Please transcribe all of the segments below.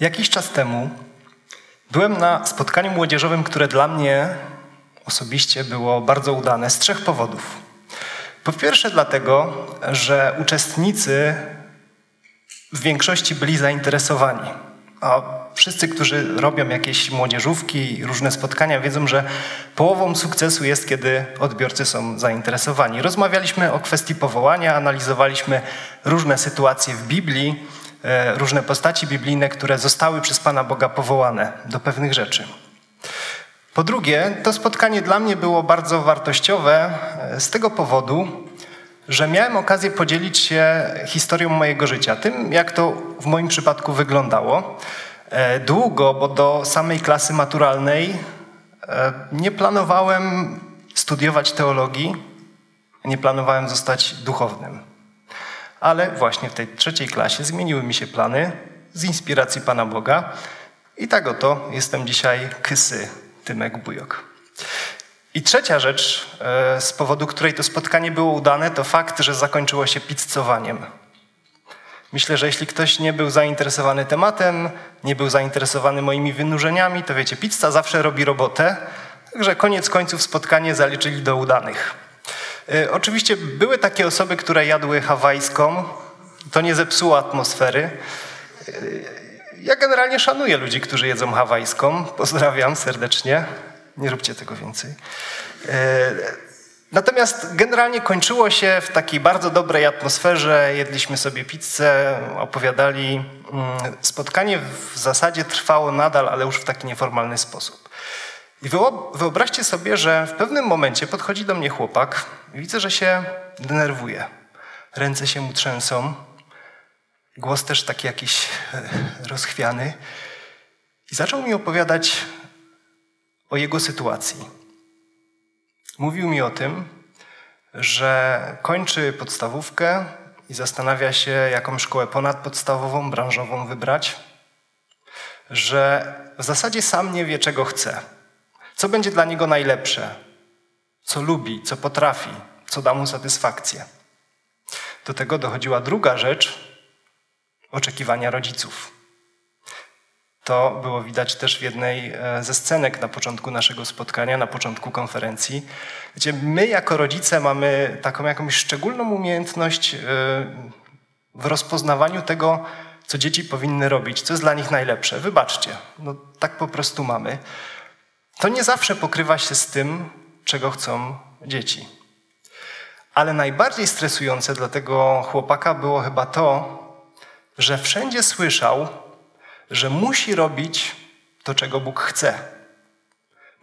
Jakiś czas temu byłem na spotkaniu młodzieżowym, które dla mnie osobiście było bardzo udane z trzech powodów. Po pierwsze, dlatego, że uczestnicy w większości byli zainteresowani. A wszyscy, którzy robią jakieś młodzieżówki, różne spotkania, wiedzą, że połową sukcesu jest, kiedy odbiorcy są zainteresowani. Rozmawialiśmy o kwestii powołania, analizowaliśmy różne sytuacje w Biblii, różne postaci biblijne, które zostały przez Pana Boga powołane do pewnych rzeczy. Po drugie, to spotkanie dla mnie było bardzo wartościowe e, z tego powodu, że miałem okazję podzielić się historią mojego życia, tym jak to w moim przypadku wyglądało. E, długo, bo do samej klasy maturalnej e, nie planowałem studiować teologii, nie planowałem zostać duchownym. Ale właśnie w tej trzeciej klasie zmieniły mi się plany z inspiracji Pana Boga i tak oto jestem dzisiaj Kysy Tymek Bujok. I trzecia rzecz, e, z powodu której to spotkanie było udane, to fakt, że zakończyło się pizzowaniem. Myślę, że jeśli ktoś nie był zainteresowany tematem, nie był zainteresowany moimi wynurzeniami, to wiecie, pizza zawsze robi robotę, także koniec końców spotkanie zaliczyli do udanych. E, oczywiście były takie osoby, które jadły hawajską, to nie zepsuło atmosfery. E, ja generalnie szanuję ludzi, którzy jedzą hawajską. Pozdrawiam serdecznie. Nie róbcie tego więcej. E, natomiast generalnie kończyło się w takiej bardzo dobrej atmosferze. Jedliśmy sobie pizzę, opowiadali. Mm, spotkanie w zasadzie trwało nadal, ale już w taki nieformalny sposób. I wyobraźcie sobie, że w pewnym momencie podchodzi do mnie chłopak i widzę, że się denerwuje. Ręce się mu trzęsą, głos też taki jakiś e, rozchwiany. I zaczął mi opowiadać o jego sytuacji. Mówił mi o tym, że kończy podstawówkę i zastanawia się, jaką szkołę ponadpodstawową, branżową wybrać, że w zasadzie sam nie wie, czego chce, co będzie dla niego najlepsze, co lubi, co potrafi, co da mu satysfakcję. Do tego dochodziła druga rzecz oczekiwania rodziców. To było widać też w jednej e, ze scenek na początku naszego spotkania, na początku konferencji, gdzie my jako rodzice mamy taką jakąś szczególną umiejętność e, w rozpoznawaniu tego, co dzieci powinny robić, co jest dla nich najlepsze. Wybaczcie, no tak po prostu mamy. To nie zawsze pokrywa się z tym, czego chcą dzieci. Ale najbardziej stresujące dla tego chłopaka było chyba to, że wszędzie słyszał, że musi robić to, czego Bóg chce.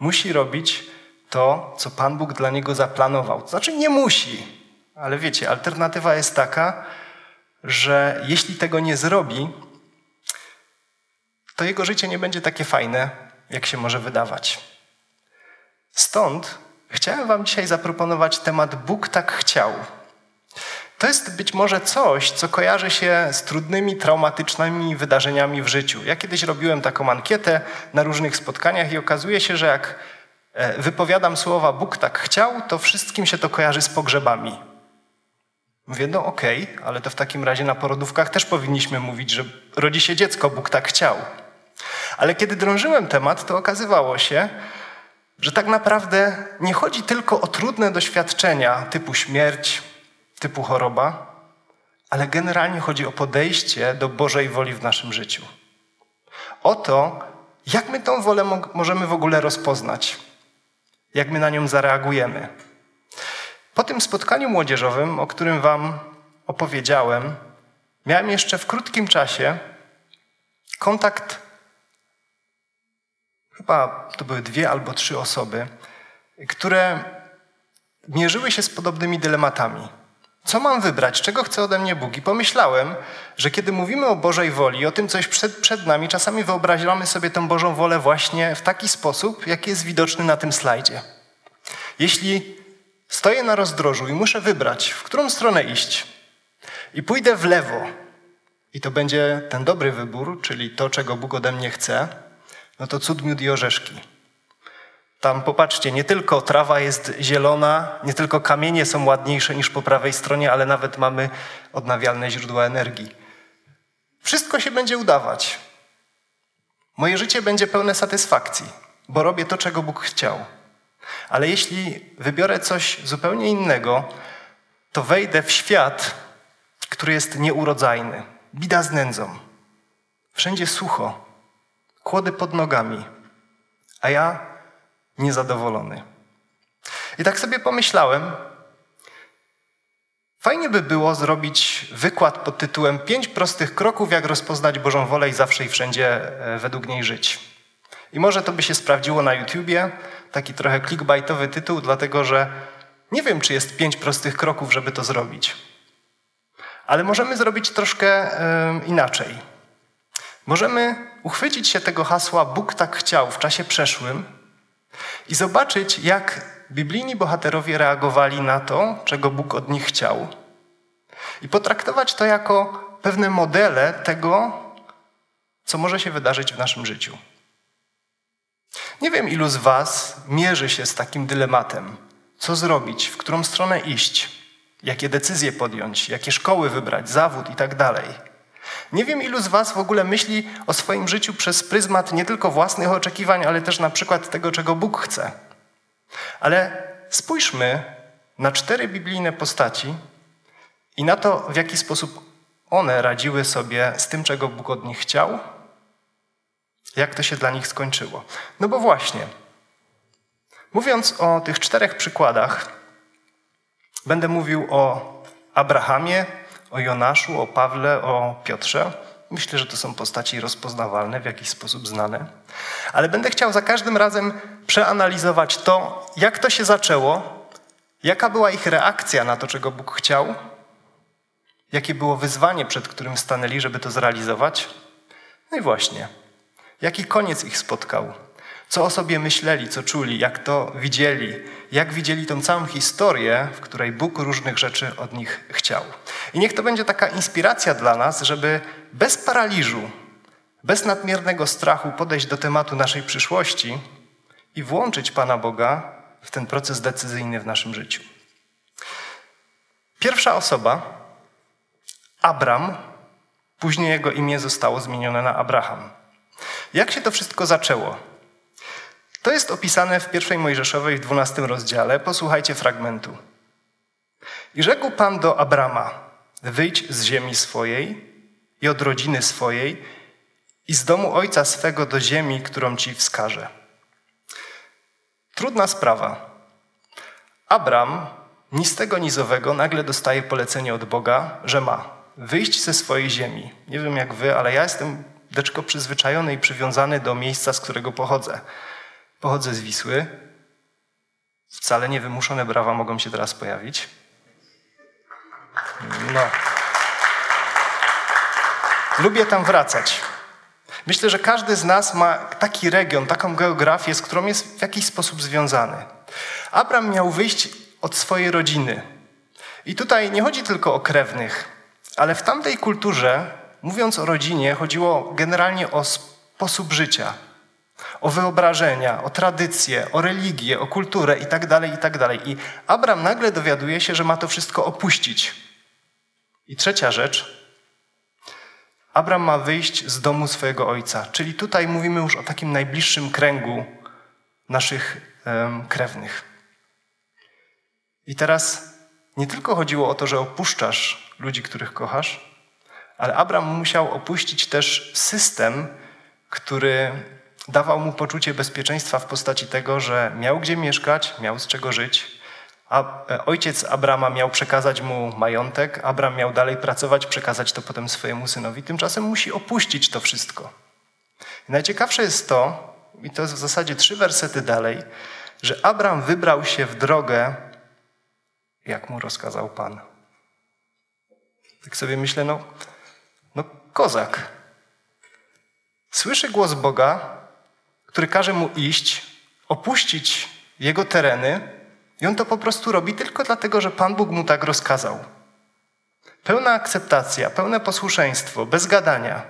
Musi robić to, co Pan Bóg dla niego zaplanował. To znaczy nie musi, ale wiecie, alternatywa jest taka, że jeśli tego nie zrobi, to jego życie nie będzie takie fajne, jak się może wydawać. Stąd chciałem Wam dzisiaj zaproponować temat Bóg tak chciał. To jest być może coś, co kojarzy się z trudnymi, traumatycznymi wydarzeniami w życiu. Ja kiedyś robiłem taką ankietę na różnych spotkaniach i okazuje się, że jak e, wypowiadam słowa Bóg tak chciał, to wszystkim się to kojarzy z pogrzebami. Mówię, no okej, okay, ale to w takim razie na porodówkach też powinniśmy mówić, że rodzi się dziecko, Bóg tak chciał. Ale kiedy drążyłem temat, to okazywało się, że tak naprawdę nie chodzi tylko o trudne doświadczenia typu śmierć, typu choroba, ale generalnie chodzi o podejście do Bożej woli w naszym życiu. O to, jak my tą wolę możemy w ogóle rozpoznać, jak my na nią zareagujemy. Po tym spotkaniu młodzieżowym, o którym Wam opowiedziałem, miałem jeszcze w krótkim czasie kontakt, chyba to były dwie albo trzy osoby, które mierzyły się z podobnymi dylematami. Co mam wybrać? Czego chce ode mnie Bóg? I pomyślałem, że kiedy mówimy o Bożej woli, o tym, co jest przed, przed nami, czasami wyobrażamy sobie tę Bożą wolę właśnie w taki sposób, jaki jest widoczny na tym slajdzie. Jeśli stoję na rozdrożu i muszę wybrać, w którą stronę iść, i pójdę w lewo, i to będzie ten dobry wybór, czyli to, czego Bóg ode mnie chce, no to cud, miód i orzeszki. Tam popatrzcie, nie tylko trawa jest zielona, nie tylko kamienie są ładniejsze niż po prawej stronie, ale nawet mamy odnawialne źródła energii. Wszystko się będzie udawać. Moje życie będzie pełne satysfakcji, bo robię to, czego Bóg chciał. Ale jeśli wybiorę coś zupełnie innego, to wejdę w świat, który jest nieurodzajny, bida z nędzą. Wszędzie sucho, kłody pod nogami, a ja niezadowolony. I tak sobie pomyślałem, fajnie by było zrobić wykład pod tytułem Pięć prostych kroków, jak rozpoznać Bożą wolę i zawsze i wszędzie e, według niej żyć. I może to by się sprawdziło na YouTubie, taki trochę clickbaitowy tytuł, dlatego że nie wiem, czy jest pięć prostych kroków, żeby to zrobić. Ale możemy zrobić troszkę yy, inaczej. Możemy uchwycić się tego hasła Bóg tak chciał w czasie przeszłym i zobaczyć, jak biblijni bohaterowie reagowali na to, czego Bóg od nich chciał. I potraktować to jako pewne modele tego, co może się wydarzyć w naszym życiu. Nie wiem, ilu z Was mierzy się z takim dylematem. Co zrobić, w którą stronę iść, jakie decyzje podjąć, jakie szkoły wybrać, zawód i tak dalej. Nie wiem, ilu z Was w ogóle myśli o swoim życiu przez pryzmat nie tylko własnych oczekiwań, ale też na przykład tego, czego Bóg chce. Ale spójrzmy na cztery biblijne postaci i na to, w jaki sposób one radziły sobie z tym, czego Bóg od nich chciał, jak to się dla nich skończyło. No bo właśnie, mówiąc o tych czterech przykładach, będę mówił o Abrahamie, o Jonaszu, o Pawle, o Piotrze. Myślę, że to są postaci rozpoznawalne, w jakiś sposób znane. Ale będę chciał za każdym razem przeanalizować to, jak to się zaczęło, jaka była ich reakcja na to, czego Bóg chciał, jakie było wyzwanie, przed którym stanęli, żeby to zrealizować. No i właśnie, jaki koniec ich spotkał, co o sobie myśleli, co czuli, jak to widzieli, jak widzieli tą całą historię, w której Bóg różnych rzeczy od nich chciał. I niech to będzie taka inspiracja dla nas, żeby bez paraliżu, bez nadmiernego strachu podejść do tematu naszej przyszłości i włączyć Pana Boga w ten proces decyzyjny w naszym życiu. Pierwsza osoba, Abram, później jego imię zostało zmienione na Abraham. Jak się to wszystko zaczęło? To jest opisane w pierwszej Mojżeszowej w 12 rozdziale. Posłuchajcie fragmentu. I rzekł Pan do Abrama: Wyjdź z ziemi swojej i od rodziny swojej i z domu ojca swego do ziemi, którą ci wskażę. Trudna sprawa. Abram, ni z tego nizowego, nagle dostaje polecenie od Boga, że ma wyjść ze swojej ziemi. Nie wiem jak wy, ale ja jestem deczko przyzwyczajony i przywiązany do miejsca, z którego pochodzę. Pochodzę z Wisły. Wcale niewymuszone brawa mogą się teraz pojawić. No. Lubię tam wracać. Myślę, że każdy z nas ma taki region, taką geografię, z którą jest w jakiś sposób związany. Abram miał wyjść od swojej rodziny. I tutaj nie chodzi tylko o krewnych, ale w tamtej kulturze, mówiąc o rodzinie, chodziło generalnie o sposób życia, o wyobrażenia, o tradycje, o religię, o kulturę itd., tak itd. Tak I Abram nagle dowiaduje się, że ma to wszystko opuścić. I trzecia rzecz. Abram ma wyjść z domu swojego ojca, czyli tutaj mówimy już o takim najbliższym kręgu naszych um, krewnych. I teraz nie tylko chodziło o to, że opuszczasz ludzi, których kochasz, ale Abram musiał opuścić też system, który dawał mu poczucie bezpieczeństwa w postaci tego, że miał gdzie mieszkać, miał z czego żyć. A e, ojciec Abrama miał przekazać mu majątek, Abram miał dalej pracować, przekazać to potem swojemu synowi. Tymczasem musi opuścić to wszystko. I najciekawsze jest to, i to jest w zasadzie trzy wersety dalej, że Abram wybrał się w drogę, jak mu rozkazał Pan. Tak sobie myślę, no, no kozak. Słyszy głos Boga, który każe mu iść, opuścić jego tereny, i on to po prostu robi tylko dlatego, że Pan Bóg mu tak rozkazał. Pełna akceptacja, pełne posłuszeństwo, bez gadania.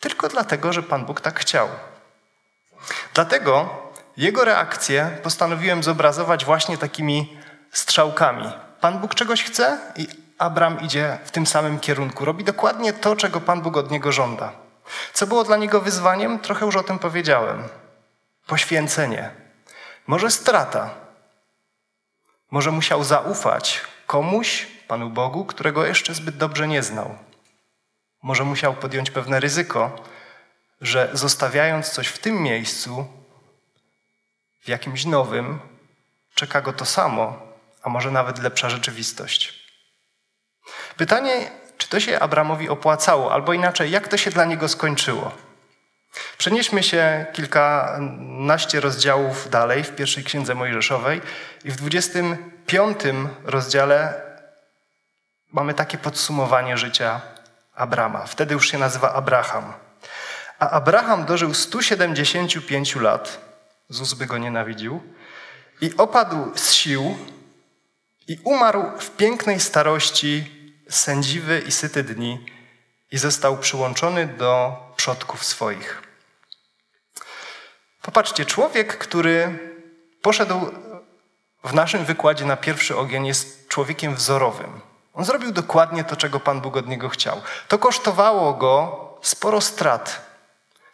Tylko dlatego, że Pan Bóg tak chciał. Dlatego jego reakcję postanowiłem zobrazować właśnie takimi strzałkami. Pan Bóg czegoś chce i Abram idzie w tym samym kierunku. Robi dokładnie to, czego Pan Bóg od niego żąda. Co było dla niego wyzwaniem? Trochę już o tym powiedziałem. Poświęcenie. Może strata. Może musiał zaufać komuś, Panu Bogu, którego jeszcze zbyt dobrze nie znał. Może musiał podjąć pewne ryzyko, że zostawiając coś w tym miejscu, w jakimś nowym, czeka go to samo, a może nawet lepsza rzeczywistość. Pytanie, to się Abramowi opłacało, albo inaczej, jak to się dla niego skończyło? Przenieśmy się kilkanaście rozdziałów dalej w pierwszej księdze Mojżeszowej i w 25 rozdziale mamy takie podsumowanie życia Abrama. Wtedy już się nazywa Abraham. A Abraham dożył 175 lat. Zus by go nienawidził. I opadł z sił i umarł w pięknej starości, sędziwy i syty dni, i został przyłączony do przodków swoich. Popatrzcie, człowiek, który poszedł w naszym wykładzie na pierwszy ogień, jest człowiekiem wzorowym. On zrobił dokładnie to, czego Pan Bóg od niego chciał. To kosztowało go sporo strat,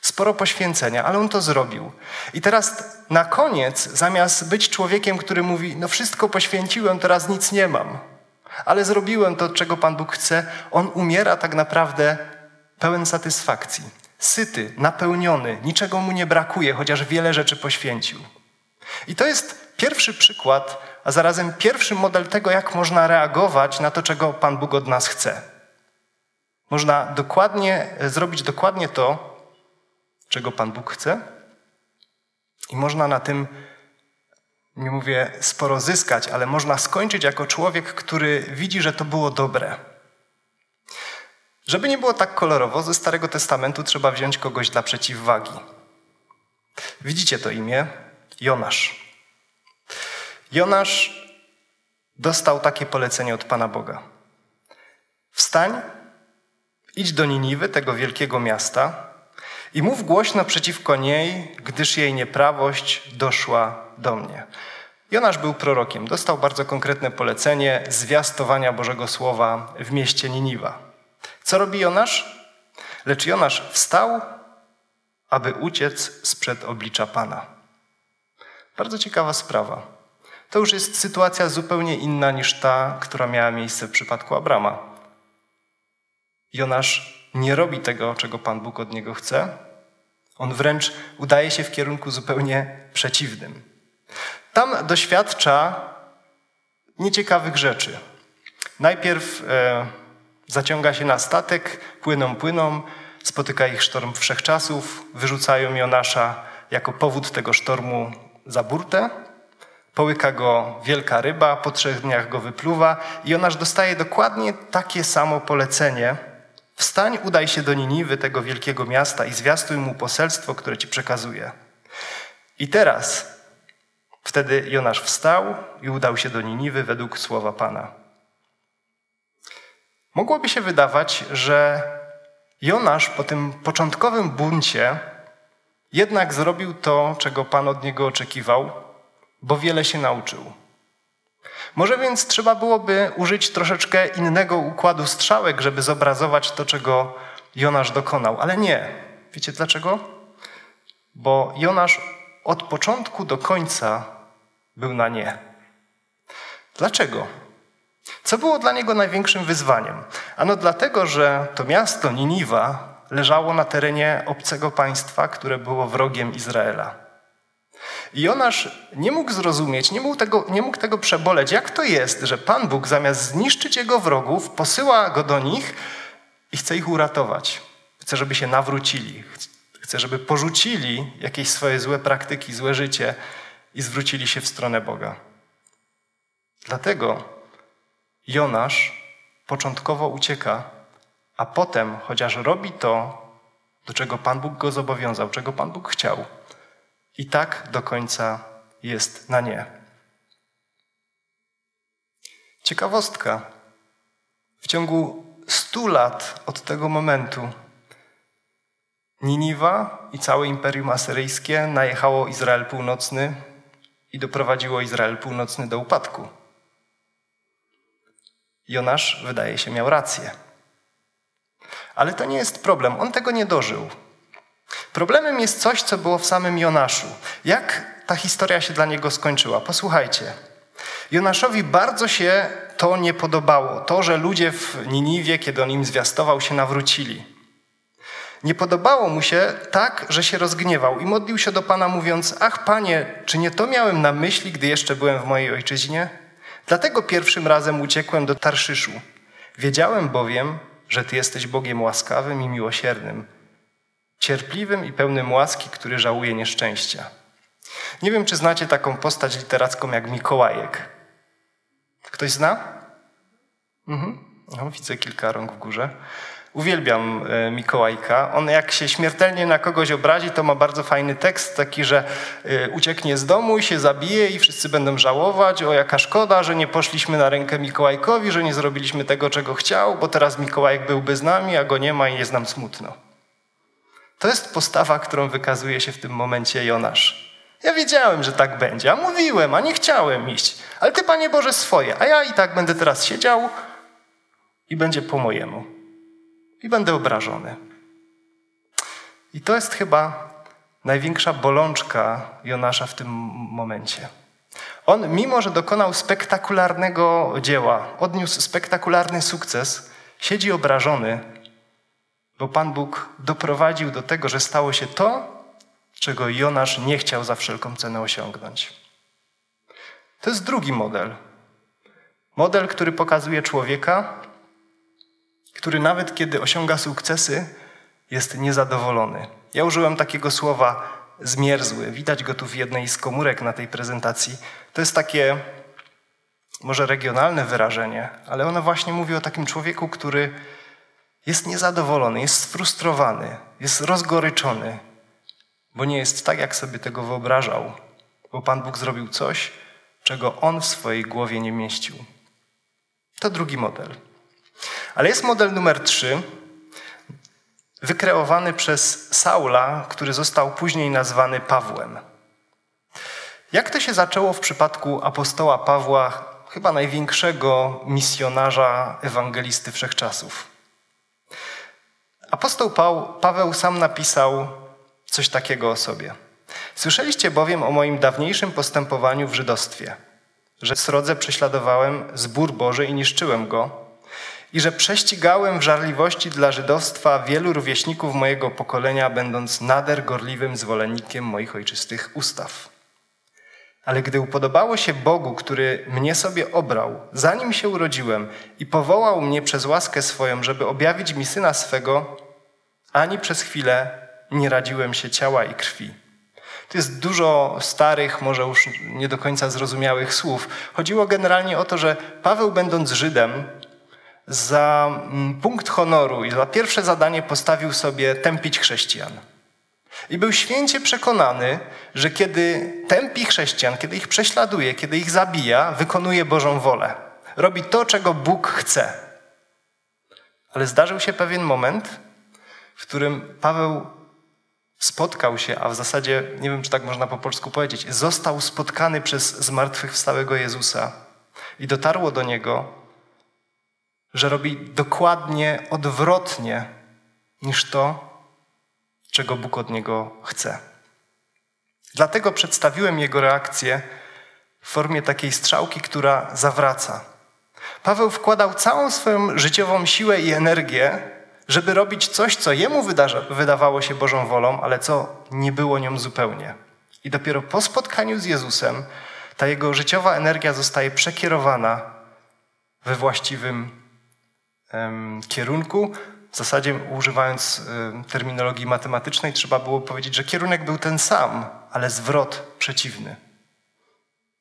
sporo poświęcenia, ale on to zrobił. I teraz na koniec, zamiast być człowiekiem, który mówi: No, wszystko poświęciłem, teraz nic nie mam, ale zrobiłem to, czego Pan Bóg chce, on umiera tak naprawdę pełen satysfakcji, syty, napełniony, niczego mu nie brakuje, chociaż wiele rzeczy poświęcił. I to jest pierwszy przykład a zarazem pierwszy model tego, jak można reagować na to, czego Pan Bóg od nas chce. Można dokładnie zrobić dokładnie to, czego Pan Bóg chce, i można na tym, nie mówię sporo zyskać, ale można skończyć jako człowiek, który widzi, że to było dobre. Żeby nie było tak kolorowo, ze Starego Testamentu trzeba wziąć kogoś dla przeciwwagi. Widzicie to imię? Jonasz. Jonasz dostał takie polecenie od Pana Boga. Wstań, idź do Niniwy, tego wielkiego miasta, i mów głośno przeciwko niej, gdyż jej nieprawość doszła do mnie. Jonasz był prorokiem, dostał bardzo konkretne polecenie zwiastowania Bożego Słowa w mieście Niniwa. Co robi Jonasz? Lecz Jonasz wstał, aby uciec sprzed oblicza Pana. Bardzo ciekawa sprawa to już jest sytuacja zupełnie inna niż ta, która miała miejsce w przypadku Abrama. Jonasz nie robi tego, czego Pan Bóg od niego chce. On wręcz udaje się w kierunku zupełnie przeciwnym. Tam doświadcza nieciekawych rzeczy. Najpierw e, zaciąga się na statek, płyną, płyną, spotyka ich sztorm wszechczasów, wyrzucają Jonasza jako powód tego sztormu za burtę. Połyka go wielka ryba, po trzech dniach go wypluwa i Jonasz dostaje dokładnie takie samo polecenie. Wstań, udaj się do Niniwy, tego wielkiego miasta i zwiastuj mu poselstwo, które ci przekazuje. I teraz, wtedy Jonasz wstał i udał się do Niniwy według słowa Pana. Mogłoby się wydawać, że Jonasz po tym początkowym buncie jednak zrobił to, czego Pan od niego oczekiwał, bo wiele się nauczył. Może więc trzeba byłoby użyć troszeczkę innego układu strzałek, żeby zobrazować to, czego Jonasz dokonał, ale nie. Wiecie dlaczego? Bo Jonasz od początku do końca był na nie. Dlaczego? Co było dla niego największym wyzwaniem? Ano dlatego, że to miasto Niniwa leżało na terenie obcego państwa, które było wrogiem Izraela. Jonasz nie mógł zrozumieć, nie mógł, tego, nie mógł tego przeboleć, jak to jest, że Pan Bóg zamiast zniszczyć jego wrogów, posyła go do nich i chce ich uratować. Chce, żeby się nawrócili. Chce, żeby porzucili jakieś swoje złe praktyki, złe życie i zwrócili się w stronę Boga. Dlatego Jonasz początkowo ucieka, a potem, chociaż robi to, do czego Pan Bóg go zobowiązał, czego Pan Bóg chciał, i tak do końca jest na nie. Ciekawostka. W ciągu stu lat od tego momentu Niniwa i całe Imperium Asyryjskie najechało Izrael Północny i doprowadziło Izrael Północny do upadku. Jonasz, wydaje się, miał rację. Ale to nie jest problem, on tego nie dożył. Problemem jest coś, co było w samym Jonaszu. Jak ta historia się dla niego skończyła? Posłuchajcie. Jonaszowi bardzo się to nie podobało. To, że ludzie w Niniwie, kiedy on im zwiastował, się nawrócili. Nie podobało mu się tak, że się rozgniewał i modlił się do Pana, mówiąc: Ach, Panie, czy nie to miałem na myśli, gdy jeszcze byłem w mojej ojczyźnie? Dlatego pierwszym razem uciekłem do Tarszyszu. Wiedziałem bowiem, że Ty jesteś Bogiem łaskawym i miłosiernym, cierpliwym i pełnym łaski, który żałuje nieszczęścia. Nie wiem, czy znacie taką postać literacką jak Mikołajek. Ktoś zna? Mhm. No, widzę kilka rąk w górze. Uwielbiam e, Mikołajka. On jak się śmiertelnie na kogoś obrazi, to ma bardzo fajny tekst, taki, że e, ucieknie z domu i się zabije i wszyscy będą żałować, o jaka szkoda, że nie poszliśmy na rękę Mikołajkowi, że nie zrobiliśmy tego, czego chciał, bo teraz Mikołajek byłby z nami, a go nie ma i jest nam smutno. To jest postawa, którą wykazuje się w tym momencie Jonasz. Ja wiedziałem, że tak będzie, a mówiłem, a nie chciałem iść. Ale Ty, Panie Boże, swoje, a ja i tak będę teraz siedział i będzie po mojemu. I będę obrażony. I to jest chyba największa bolączka Jonasza w tym momencie. On, mimo że dokonał spektakularnego dzieła, odniósł spektakularny sukces, siedzi obrażony, bo Pan Bóg doprowadził do tego, że stało się to, czego Jonasz nie chciał za wszelką cenę osiągnąć. To jest drugi model. Model, który pokazuje człowieka, który nawet kiedy osiąga sukcesy, jest niezadowolony. Ja użyłem takiego słowa zmierzły. Widać go tu w jednej z komórek na tej prezentacji. To jest takie może regionalne wyrażenie, ale ono właśnie mówi o takim człowieku, który jest niezadowolony, jest sfrustrowany, jest rozgoryczony, bo nie jest tak, jak sobie tego wyobrażał, bo Pan Bóg zrobił coś, czego on w swojej głowie nie mieścił. To drugi model. Ale jest model numer trzy, wykreowany przez Saula, który został później nazwany Pawłem. Jak to się zaczęło w przypadku apostoła Pawła, chyba największego misjonarza ewangelisty wszechczasów? Apostoł Paweł sam napisał coś takiego o sobie. Słyszeliście bowiem o moim dawniejszym postępowaniu w żydostwie, że srodze prześladowałem zbór Boży i niszczyłem go, i że prześcigałem w żarliwości dla żydowstwa wielu rówieśników mojego pokolenia, będąc nader gorliwym zwolennikiem moich ojczystych ustaw. Ale gdy upodobało się Bogu, który mnie sobie obrał, zanim się urodziłem i powołał mnie przez łaskę swoją, żeby objawić mi syna swego, ani przez chwilę nie radziłem się ciała i krwi. To jest dużo starych, może już nie do końca zrozumiałych słów. Chodziło generalnie o to, że Paweł, będąc Żydem, za mm, punkt honoru i za pierwsze zadanie postawił sobie tępić chrześcijan. I był święcie przekonany, że kiedy tępi chrześcijan, kiedy ich prześladuje, kiedy ich zabija, wykonuje Bożą wolę. Robi to, czego Bóg chce. Ale zdarzył się pewien moment, w którym Paweł spotkał się, a w zasadzie, nie wiem czy tak można po polsku powiedzieć, został spotkany przez zmartwychwstałego Jezusa. I dotarło do niego, że robi dokładnie odwrotnie niż to, czego Bóg od niego chce. Dlatego przedstawiłem jego reakcję w formie takiej strzałki, która zawraca. Paweł wkładał całą swoją życiową siłę i energię, żeby robić coś, co jemu wydawało się Bożą wolą, ale co nie było nią zupełnie. I dopiero po spotkaniu z Jezusem ta jego życiowa energia zostaje przekierowana we właściwym kierunku. W zasadzie używając terminologii matematycznej, trzeba było powiedzieć, że kierunek był ten sam, ale zwrot przeciwny.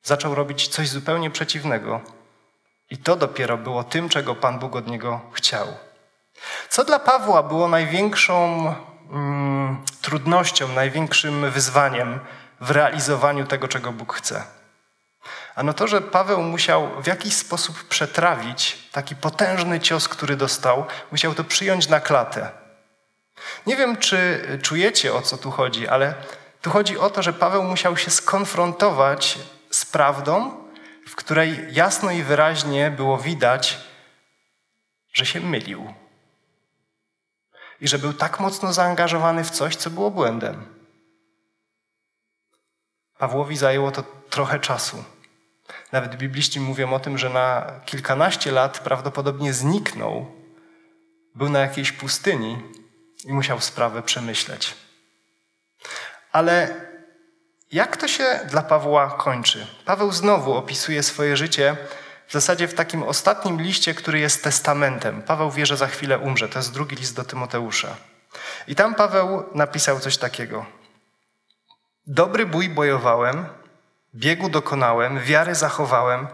Zaczął robić coś zupełnie przeciwnego. I to dopiero było tym, czego Pan Bóg od niego chciał. Co dla Pawła było największą mm, trudnością, największym wyzwaniem w realizowaniu tego, czego Bóg chce? Ano to, że Paweł musiał w jakiś sposób przetrawić taki potężny cios, który dostał, musiał to przyjąć na klatę. Nie wiem, czy czujecie o co tu chodzi, ale tu chodzi o to, że Paweł musiał się skonfrontować z prawdą, w której jasno i wyraźnie było widać, że się mylił. i że był tak mocno zaangażowany w coś, co było błędem. Pawłowi zajęło to trochę czasu. Nawet bibliści mówią o tym, że na kilkanaście lat prawdopodobnie zniknął, był na jakiejś pustyni i musiał sprawę przemyśleć. Ale jak to się dla Pawła kończy? Paweł znowu opisuje swoje życie w zasadzie w takim ostatnim liście, który jest testamentem. Paweł wie, że za chwilę umrze. To jest drugi list do Tymoteusza. I tam Paweł napisał coś takiego. Dobry bój bojowałem, biegu dokonałem, wiary zachowałem,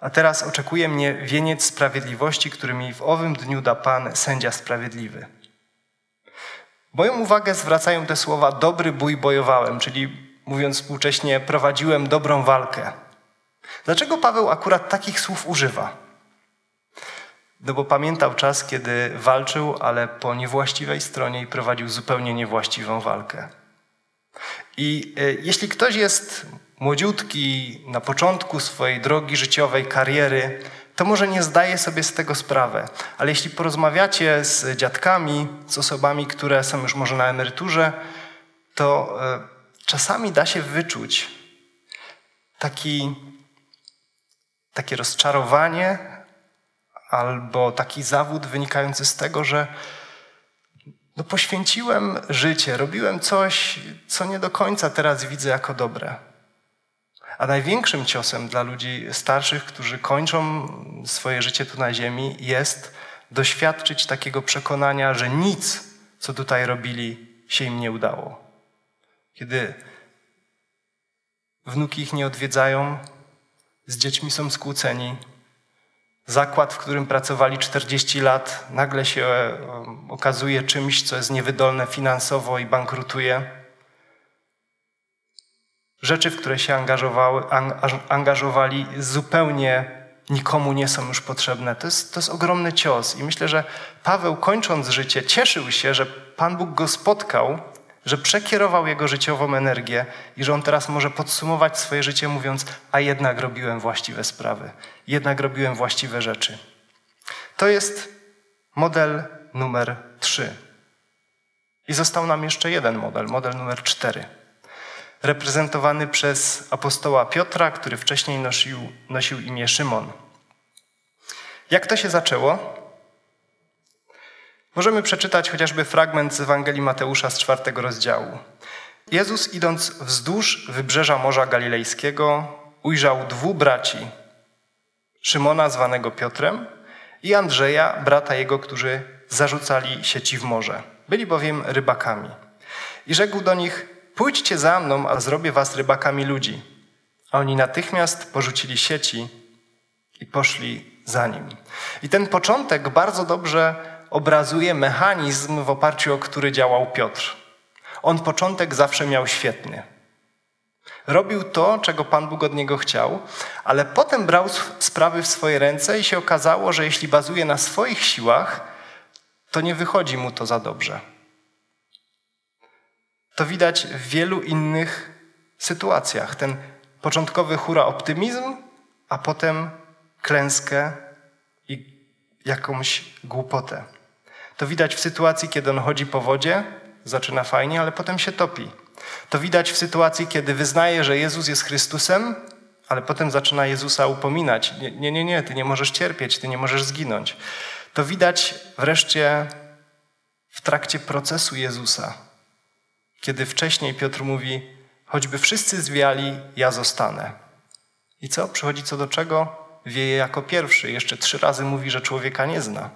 a teraz oczekuje mnie wieniec sprawiedliwości, który mi w owym dniu da Pan, sędzia sprawiedliwy. Moją uwagę zwracają te słowa dobry bój bojowałem, czyli mówiąc współcześnie, prowadziłem dobrą walkę. Dlaczego Paweł akurat takich słów używa? No bo pamiętał czas, kiedy walczył, ale po niewłaściwej stronie i prowadził zupełnie niewłaściwą walkę. I e, jeśli ktoś jest młodziutki, na początku swojej drogi życiowej, kariery, to może nie zdaje sobie z tego sprawę. Ale jeśli porozmawiacie z dziadkami, z osobami, które są już może na emeryturze, to e, czasami da się wyczuć taki, takie rozczarowanie albo taki zawód wynikający z tego, że no poświęciłem życie, robiłem coś, co nie do końca teraz widzę jako dobre. A największym ciosem dla ludzi starszych, którzy kończą swoje życie tu na ziemi, jest doświadczyć takiego przekonania, że nic, co tutaj robili, się im nie udało. Kiedy wnuki ich nie odwiedzają, z dziećmi są skłóceni, zakład, w którym pracowali 40 lat, nagle się e, okazuje czymś, co jest niewydolne finansowo i bankrutuje. Rzeczy, w które się angażowały, angażowali, zupełnie nikomu nie są już potrzebne. To jest, to jest ogromny cios. I myślę, że Paweł, kończąc życie, cieszył się, że Pan Bóg go spotkał że przekierował jego życiową energię i że on teraz może podsumować swoje życie mówiąc, a jednak robiłem właściwe sprawy, jednak robiłem właściwe rzeczy. To jest model numer trzy. I został nam jeszcze jeden model, model numer cztery. Reprezentowany przez apostoła Piotra, który wcześniej nosił, nosił imię Szymon. Jak to się zaczęło? Możemy przeczytać chociażby fragment z Ewangelii Mateusza z czwartego rozdziału. Jezus, idąc wzdłuż wybrzeża Morza Galilejskiego, ujrzał dwóch braci: Szymona, zwanego Piotrem, i Andrzeja, brata jego, którzy zarzucali sieci w morze. Byli bowiem rybakami. I rzekł do nich: Pójdźcie za mną, a zrobię was rybakami ludzi. A oni natychmiast porzucili sieci i poszli za nim. I ten początek bardzo dobrze obrazuje mechanizm, w oparciu o który działał Piotr. On początek zawsze miał świetny. Robił to, czego Pan Bóg od niego chciał, ale potem brał sprawy w swoje ręce i się okazało, że jeśli bazuje na swoich siłach, to nie wychodzi mu to za dobrze. To widać w wielu innych sytuacjach. Ten początkowy hura optymizm, a potem klęskę i jakąś głupotę. To widać w sytuacji, kiedy on chodzi po wodzie, zaczyna fajnie, ale potem się topi. To widać w sytuacji, kiedy wyznaje, że Jezus jest Chrystusem, ale potem zaczyna Jezusa upominać. Nie, nie, nie, ty nie możesz cierpieć, ty nie możesz zginąć. To widać wreszcie w trakcie procesu Jezusa, kiedy wcześniej Piotr mówi: Choćby wszyscy zwiali, ja zostanę. I co? Przychodzi co do czego? Wieje jako pierwszy. Jeszcze trzy razy mówi, że człowieka nie zna.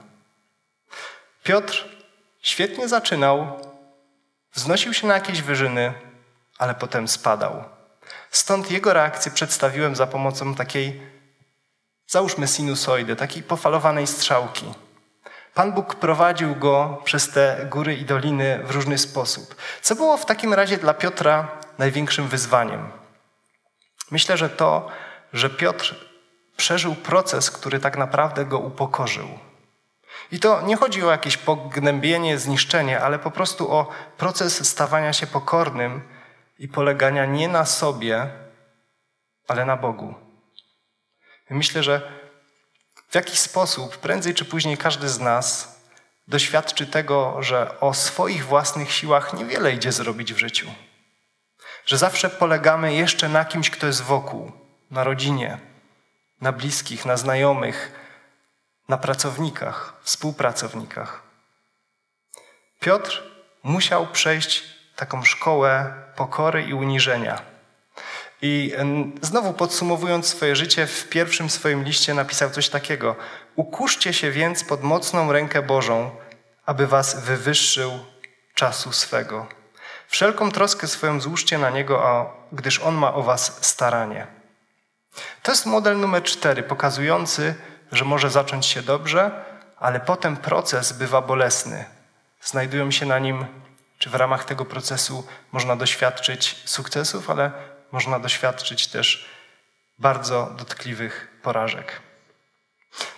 Piotr świetnie zaczynał, wznosił się na jakieś wyżyny, ale potem spadał. Stąd jego reakcję przedstawiłem za pomocą takiej, załóżmy sinusoidy, takiej pofalowanej strzałki. Pan Bóg prowadził go przez te góry i doliny w różny sposób. Co było w takim razie dla Piotra największym wyzwaniem? Myślę, że to, że Piotr przeżył proces, który tak naprawdę go upokorzył. I to nie chodzi o jakieś pognębienie, zniszczenie, ale po prostu o proces stawania się pokornym i polegania nie na sobie, ale na Bogu. Myślę, że w jakiś sposób, prędzej czy później każdy z nas doświadczy tego, że o swoich własnych siłach niewiele idzie zrobić w życiu. Że zawsze polegamy jeszcze na kimś, kto jest wokół, na rodzinie, na bliskich, na znajomych, na pracownikach, współpracownikach. Piotr musiał przejść taką szkołę pokory i uniżenia. I znowu podsumowując swoje życie, w pierwszym swoim liście napisał coś takiego: Ukuszcie się więc pod mocną rękę Bożą, aby was wywyższył czasu swego. Wszelką troskę swoją złóżcie na Niego, a gdyż On ma o was staranie. To jest model numer cztery, pokazujący, że może zacząć się dobrze, ale potem proces bywa bolesny. Znajdują się na nim, czy w ramach tego procesu można doświadczyć sukcesów, ale można doświadczyć też bardzo dotkliwych porażek.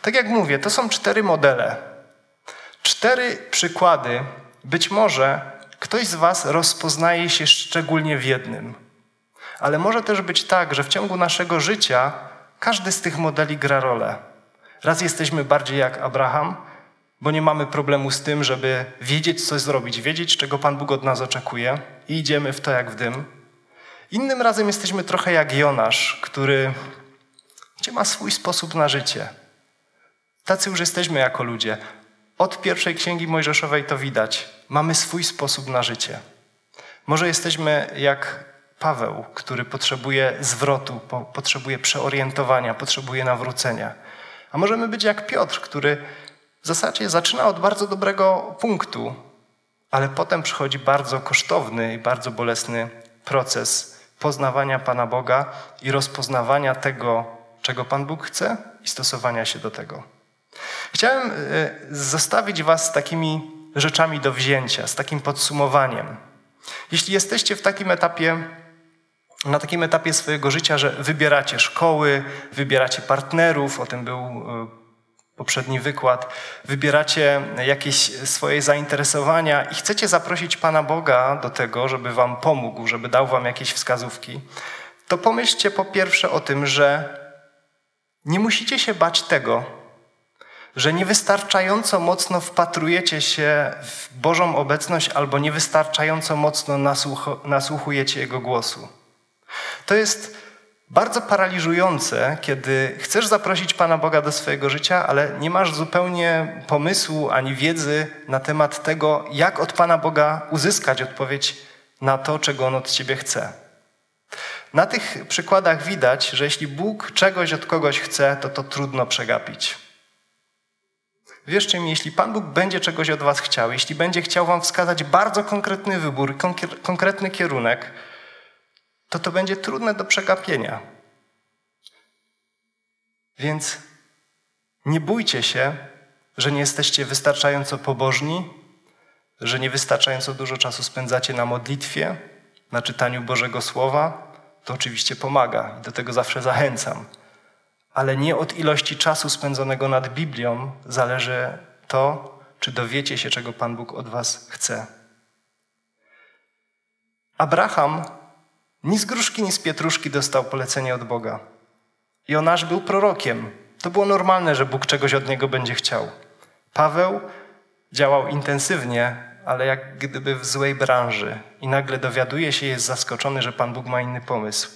Tak jak mówię, to są cztery modele. Cztery przykłady. Być może ktoś z Was rozpoznaje się szczególnie w jednym. Ale może też być tak, że w ciągu naszego życia każdy z tych modeli gra rolę. Raz jesteśmy bardziej jak Abraham, bo nie mamy problemu z tym, żeby wiedzieć, co zrobić, wiedzieć, czego Pan Bóg od nas oczekuje i idziemy w to jak w dym. Innym razem jesteśmy trochę jak Jonasz, który gdzie ma swój sposób na życie. Tacy już jesteśmy jako ludzie. Od pierwszej księgi Mojżeszowej to widać. Mamy swój sposób na życie. Może jesteśmy jak Paweł, który potrzebuje zwrotu, potrzebuje przeorientowania, potrzebuje nawrócenia. A możemy być jak Piotr, który w zasadzie zaczyna od bardzo dobrego punktu, ale potem przychodzi bardzo kosztowny i bardzo bolesny proces poznawania Pana Boga i rozpoznawania tego, czego Pan Bóg chce i stosowania się do tego. Chciałem e, zostawić Was z takimi rzeczami do wzięcia, z takim podsumowaniem. Jeśli jesteście w takim etapie, na takim etapie swojego życia, że wybieracie szkoły, wybieracie partnerów, o tym był e, poprzedni wykład, wybieracie jakieś swoje zainteresowania i chcecie zaprosić Pana Boga do tego, żeby Wam pomógł, żeby dał Wam jakieś wskazówki, to pomyślcie po pierwsze o tym, że nie musicie się bać tego, że niewystarczająco mocno wpatrujecie się w Bożą obecność albo niewystarczająco mocno nasłuchujecie Jego głosu. To jest bardzo paraliżujące, kiedy chcesz zaprosić Pana Boga do swojego życia, ale nie masz zupełnie pomysłu ani wiedzy na temat tego, jak od Pana Boga uzyskać odpowiedź na to, czego On od Ciebie chce. Na tych przykładach widać, że jeśli Bóg czegoś od kogoś chce, to to trudno przegapić. Wierzcie mi, jeśli Pan Bóg będzie czegoś od Was chciał, jeśli będzie chciał Wam wskazać bardzo konkretny wybór, konkretny kierunek, to to będzie trudne do przegapienia. Więc nie bójcie się, że nie jesteście wystarczająco pobożni, że niewystarczająco dużo czasu spędzacie na modlitwie, na czytaniu Bożego Słowa. To oczywiście pomaga i do tego zawsze zachęcam. Ale nie od ilości czasu spędzonego nad Biblią zależy to, czy dowiecie się, czego Pan Bóg od Was chce. Abraham ni z gruszki, ni z pietruszki dostał polecenie od Boga. Jonasz był prorokiem. To było normalne, że Bóg czegoś od niego będzie chciał. Paweł działał intensywnie, ale jak gdyby w złej branży i nagle dowiaduje się, jest zaskoczony, że Pan Bóg ma inny pomysł.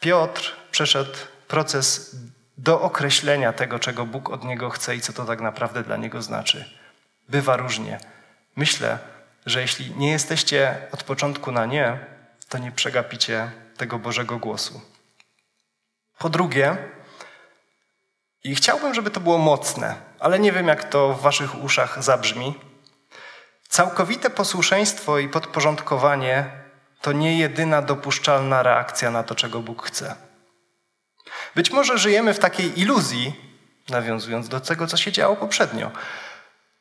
Piotr przeszedł proces do określenia tego, czego Bóg od niego chce i co to tak naprawdę dla niego znaczy. Bywa różnie. Myślę, że jeśli nie jesteście od początku na nie, to nie przegapicie tego Bożego głosu. Po drugie, i chciałbym, żeby to było mocne, ale nie wiem, jak to w waszych uszach zabrzmi. Całkowite posłuszeństwo i podporządkowanie to nie jedyna dopuszczalna reakcja na to, czego Bóg chce. Być może żyjemy w takiej iluzji, nawiązując do tego, co się działo poprzednio,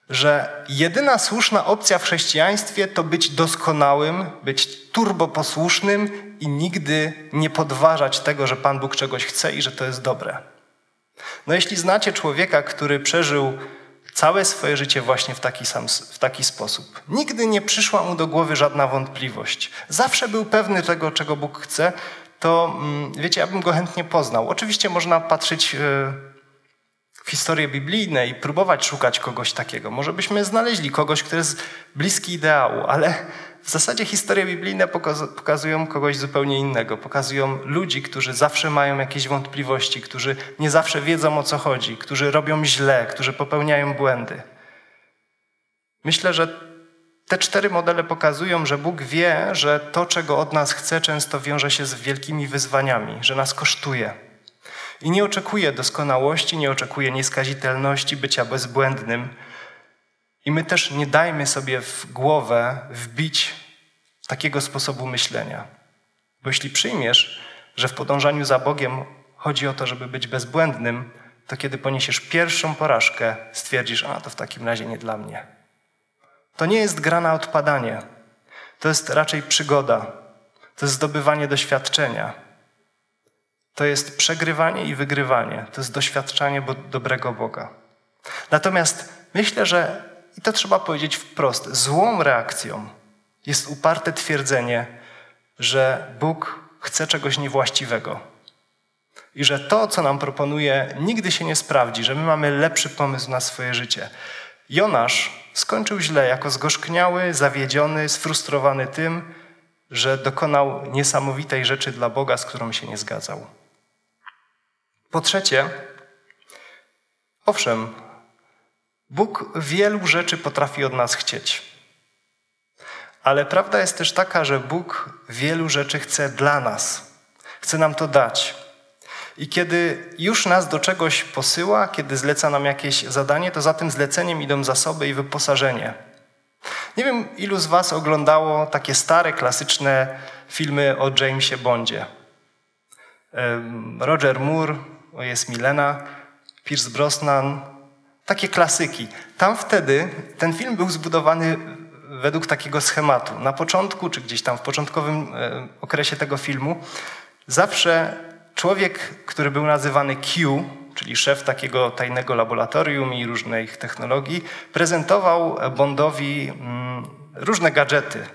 że jedyna słuszna opcja w chrześcijaństwie to być doskonałym, być turboposłusznym i nigdy nie podważać tego, że Pan Bóg czegoś chce i że to jest dobre. No jeśli znacie człowieka, który przeżył całe swoje życie właśnie w taki, sam, w taki sposób, nigdy nie przyszła mu do głowy żadna wątpliwość, zawsze był pewny tego, czego Bóg chce, to mm, wiecie, ja bym go chętnie poznał. Oczywiście można patrzeć e, w historie biblijne i próbować szukać kogoś takiego. Może byśmy znaleźli kogoś, kto jest bliski ideału, ale w zasadzie historie biblijne pokazują kogoś zupełnie innego. Pokazują ludzi, którzy zawsze mają jakieś wątpliwości, którzy nie zawsze wiedzą o co chodzi, którzy robią źle, którzy popełniają błędy. Myślę, że te cztery modele pokazują, że Bóg wie, że to, czego od nas chce, często wiąże się z wielkimi wyzwaniami, że nas kosztuje. I nie oczekuje doskonałości, nie oczekuje nieskazitelności, bycia bezbłędnym. I my też nie dajmy sobie w głowę wbić takiego sposobu myślenia. Bo jeśli przyjmiesz, że w podążaniu za Bogiem chodzi o to, żeby być bezbłędnym, to kiedy poniesiesz pierwszą porażkę, stwierdzisz, a to w takim razie nie dla mnie. To nie jest gra na odpadanie. To jest raczej przygoda. To jest zdobywanie doświadczenia. To jest przegrywanie i wygrywanie. To jest doświadczanie dobrego Boga. Natomiast myślę, że, i to trzeba powiedzieć wprost, złą reakcją jest uparte twierdzenie, że Bóg chce czegoś niewłaściwego. I że to, co nam proponuje, nigdy się nie sprawdzi, że my mamy lepszy pomysł na swoje życie. Jonasz skończył źle, jako zgorzkniały, zawiedziony, sfrustrowany tym, że dokonał niesamowitej rzeczy dla Boga, z którą się nie zgadzał. Po trzecie, owszem, Bóg wielu rzeczy potrafi od nas chcieć. Ale prawda jest też taka, że Bóg wielu rzeczy chce dla nas. Chce nam to dać. I kiedy już nas do czegoś posyła, kiedy zleca nam jakieś zadanie, to za tym zleceniem idą zasoby i wyposażenie. Nie wiem, ilu z Was oglądało takie stare, klasyczne filmy o Jamesie Bondzie. Roger Moore, jest Milena, Pierce Brosnan, takie klasyki. Tam wtedy ten film był zbudowany według takiego schematu. Na początku, czy gdzieś tam w początkowym okresie tego filmu, zawsze człowiek, który był nazywany Q, czyli szef takiego tajnego laboratorium i różnych technologii, prezentował Bondowi mm, różne gadżety,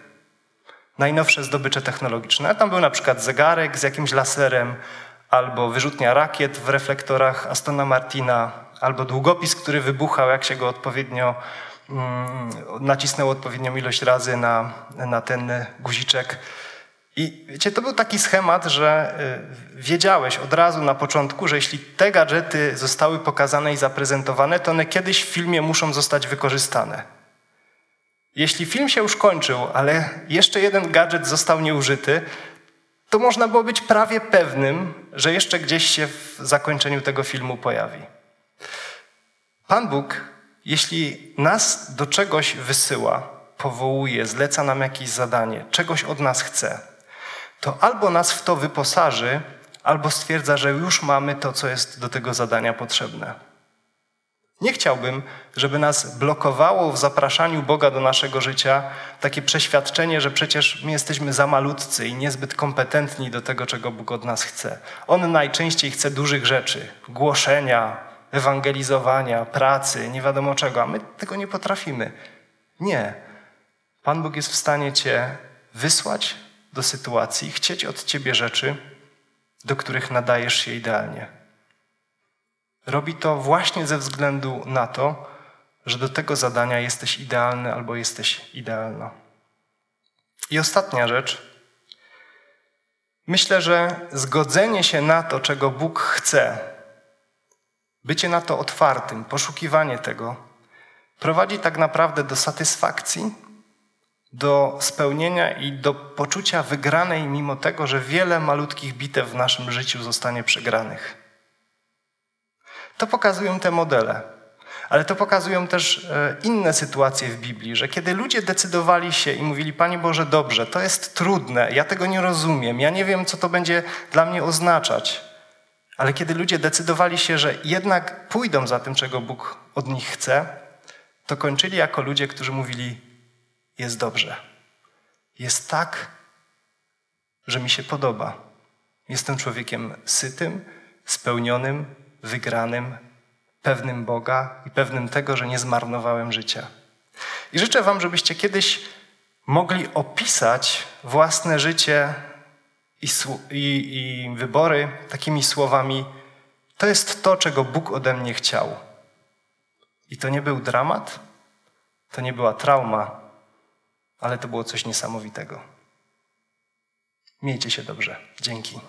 najnowsze zdobycze technologiczne. Tam był na przykład zegarek z jakimś laserem, albo wyrzutnia rakiet w reflektorach Astona Martina, albo długopis, który wybuchał, jak się go odpowiednio mm, nacisnął odpowiednią ilość razy na, na ten guziczek. I wiecie, to był taki schemat, że y, wiedziałeś od razu na początku, że jeśli te gadżety zostały pokazane i zaprezentowane, to one kiedyś w filmie muszą zostać wykorzystane. Jeśli film się już kończył, ale jeszcze jeden gadżet został nieużyty, to można było być prawie pewnym, że jeszcze gdzieś się w zakończeniu tego filmu pojawi. Pan Bóg, jeśli nas do czegoś wysyła, powołuje, zleca nam jakieś zadanie, czegoś od nas chce, to albo nas w to wyposaży, albo stwierdza, że już mamy to, co jest do tego zadania potrzebne. Nie chciałbym, żeby nas blokowało w zapraszaniu Boga do naszego życia takie przeświadczenie, że przecież my jesteśmy za malutcy i niezbyt kompetentni do tego, czego Bóg od nas chce. On najczęściej chce dużych rzeczy głoszenia, ewangelizowania, pracy, nie wiadomo czego, a my tego nie potrafimy. Nie. Pan Bóg jest w stanie Cię wysłać do sytuacji, chcieć od Ciebie rzeczy, do których nadajesz się idealnie. Robi to właśnie ze względu na to, że do tego zadania jesteś idealny albo jesteś idealna. I ostatnia rzecz. Myślę, że zgodzenie się na to, czego Bóg chce, bycie na to otwartym, poszukiwanie tego, prowadzi tak naprawdę do satysfakcji, do spełnienia i do poczucia wygranej, mimo tego, że wiele malutkich bitew w naszym życiu zostanie przegranych. To pokazują te modele. Ale to pokazują też e, inne sytuacje w Biblii, że kiedy ludzie decydowali się i mówili, Panie Boże, dobrze, to jest trudne, ja tego nie rozumiem, ja nie wiem, co to będzie dla mnie oznaczać. Ale kiedy ludzie decydowali się, że jednak pójdą za tym, czego Bóg od nich chce, to kończyli jako ludzie, którzy mówili, jest dobrze. Jest tak, że mi się podoba. Jestem człowiekiem sytym, spełnionym, wygranym, pewnym Boga i pewnym tego, że nie zmarnowałem życia. I życzę Wam, żebyście kiedyś mogli opisać własne życie i, i, i wybory takimi słowami: To jest to, czego Bóg ode mnie chciał. I to nie był dramat, to nie była trauma, ale to było coś niesamowitego. Miejcie się dobrze. Dzięki.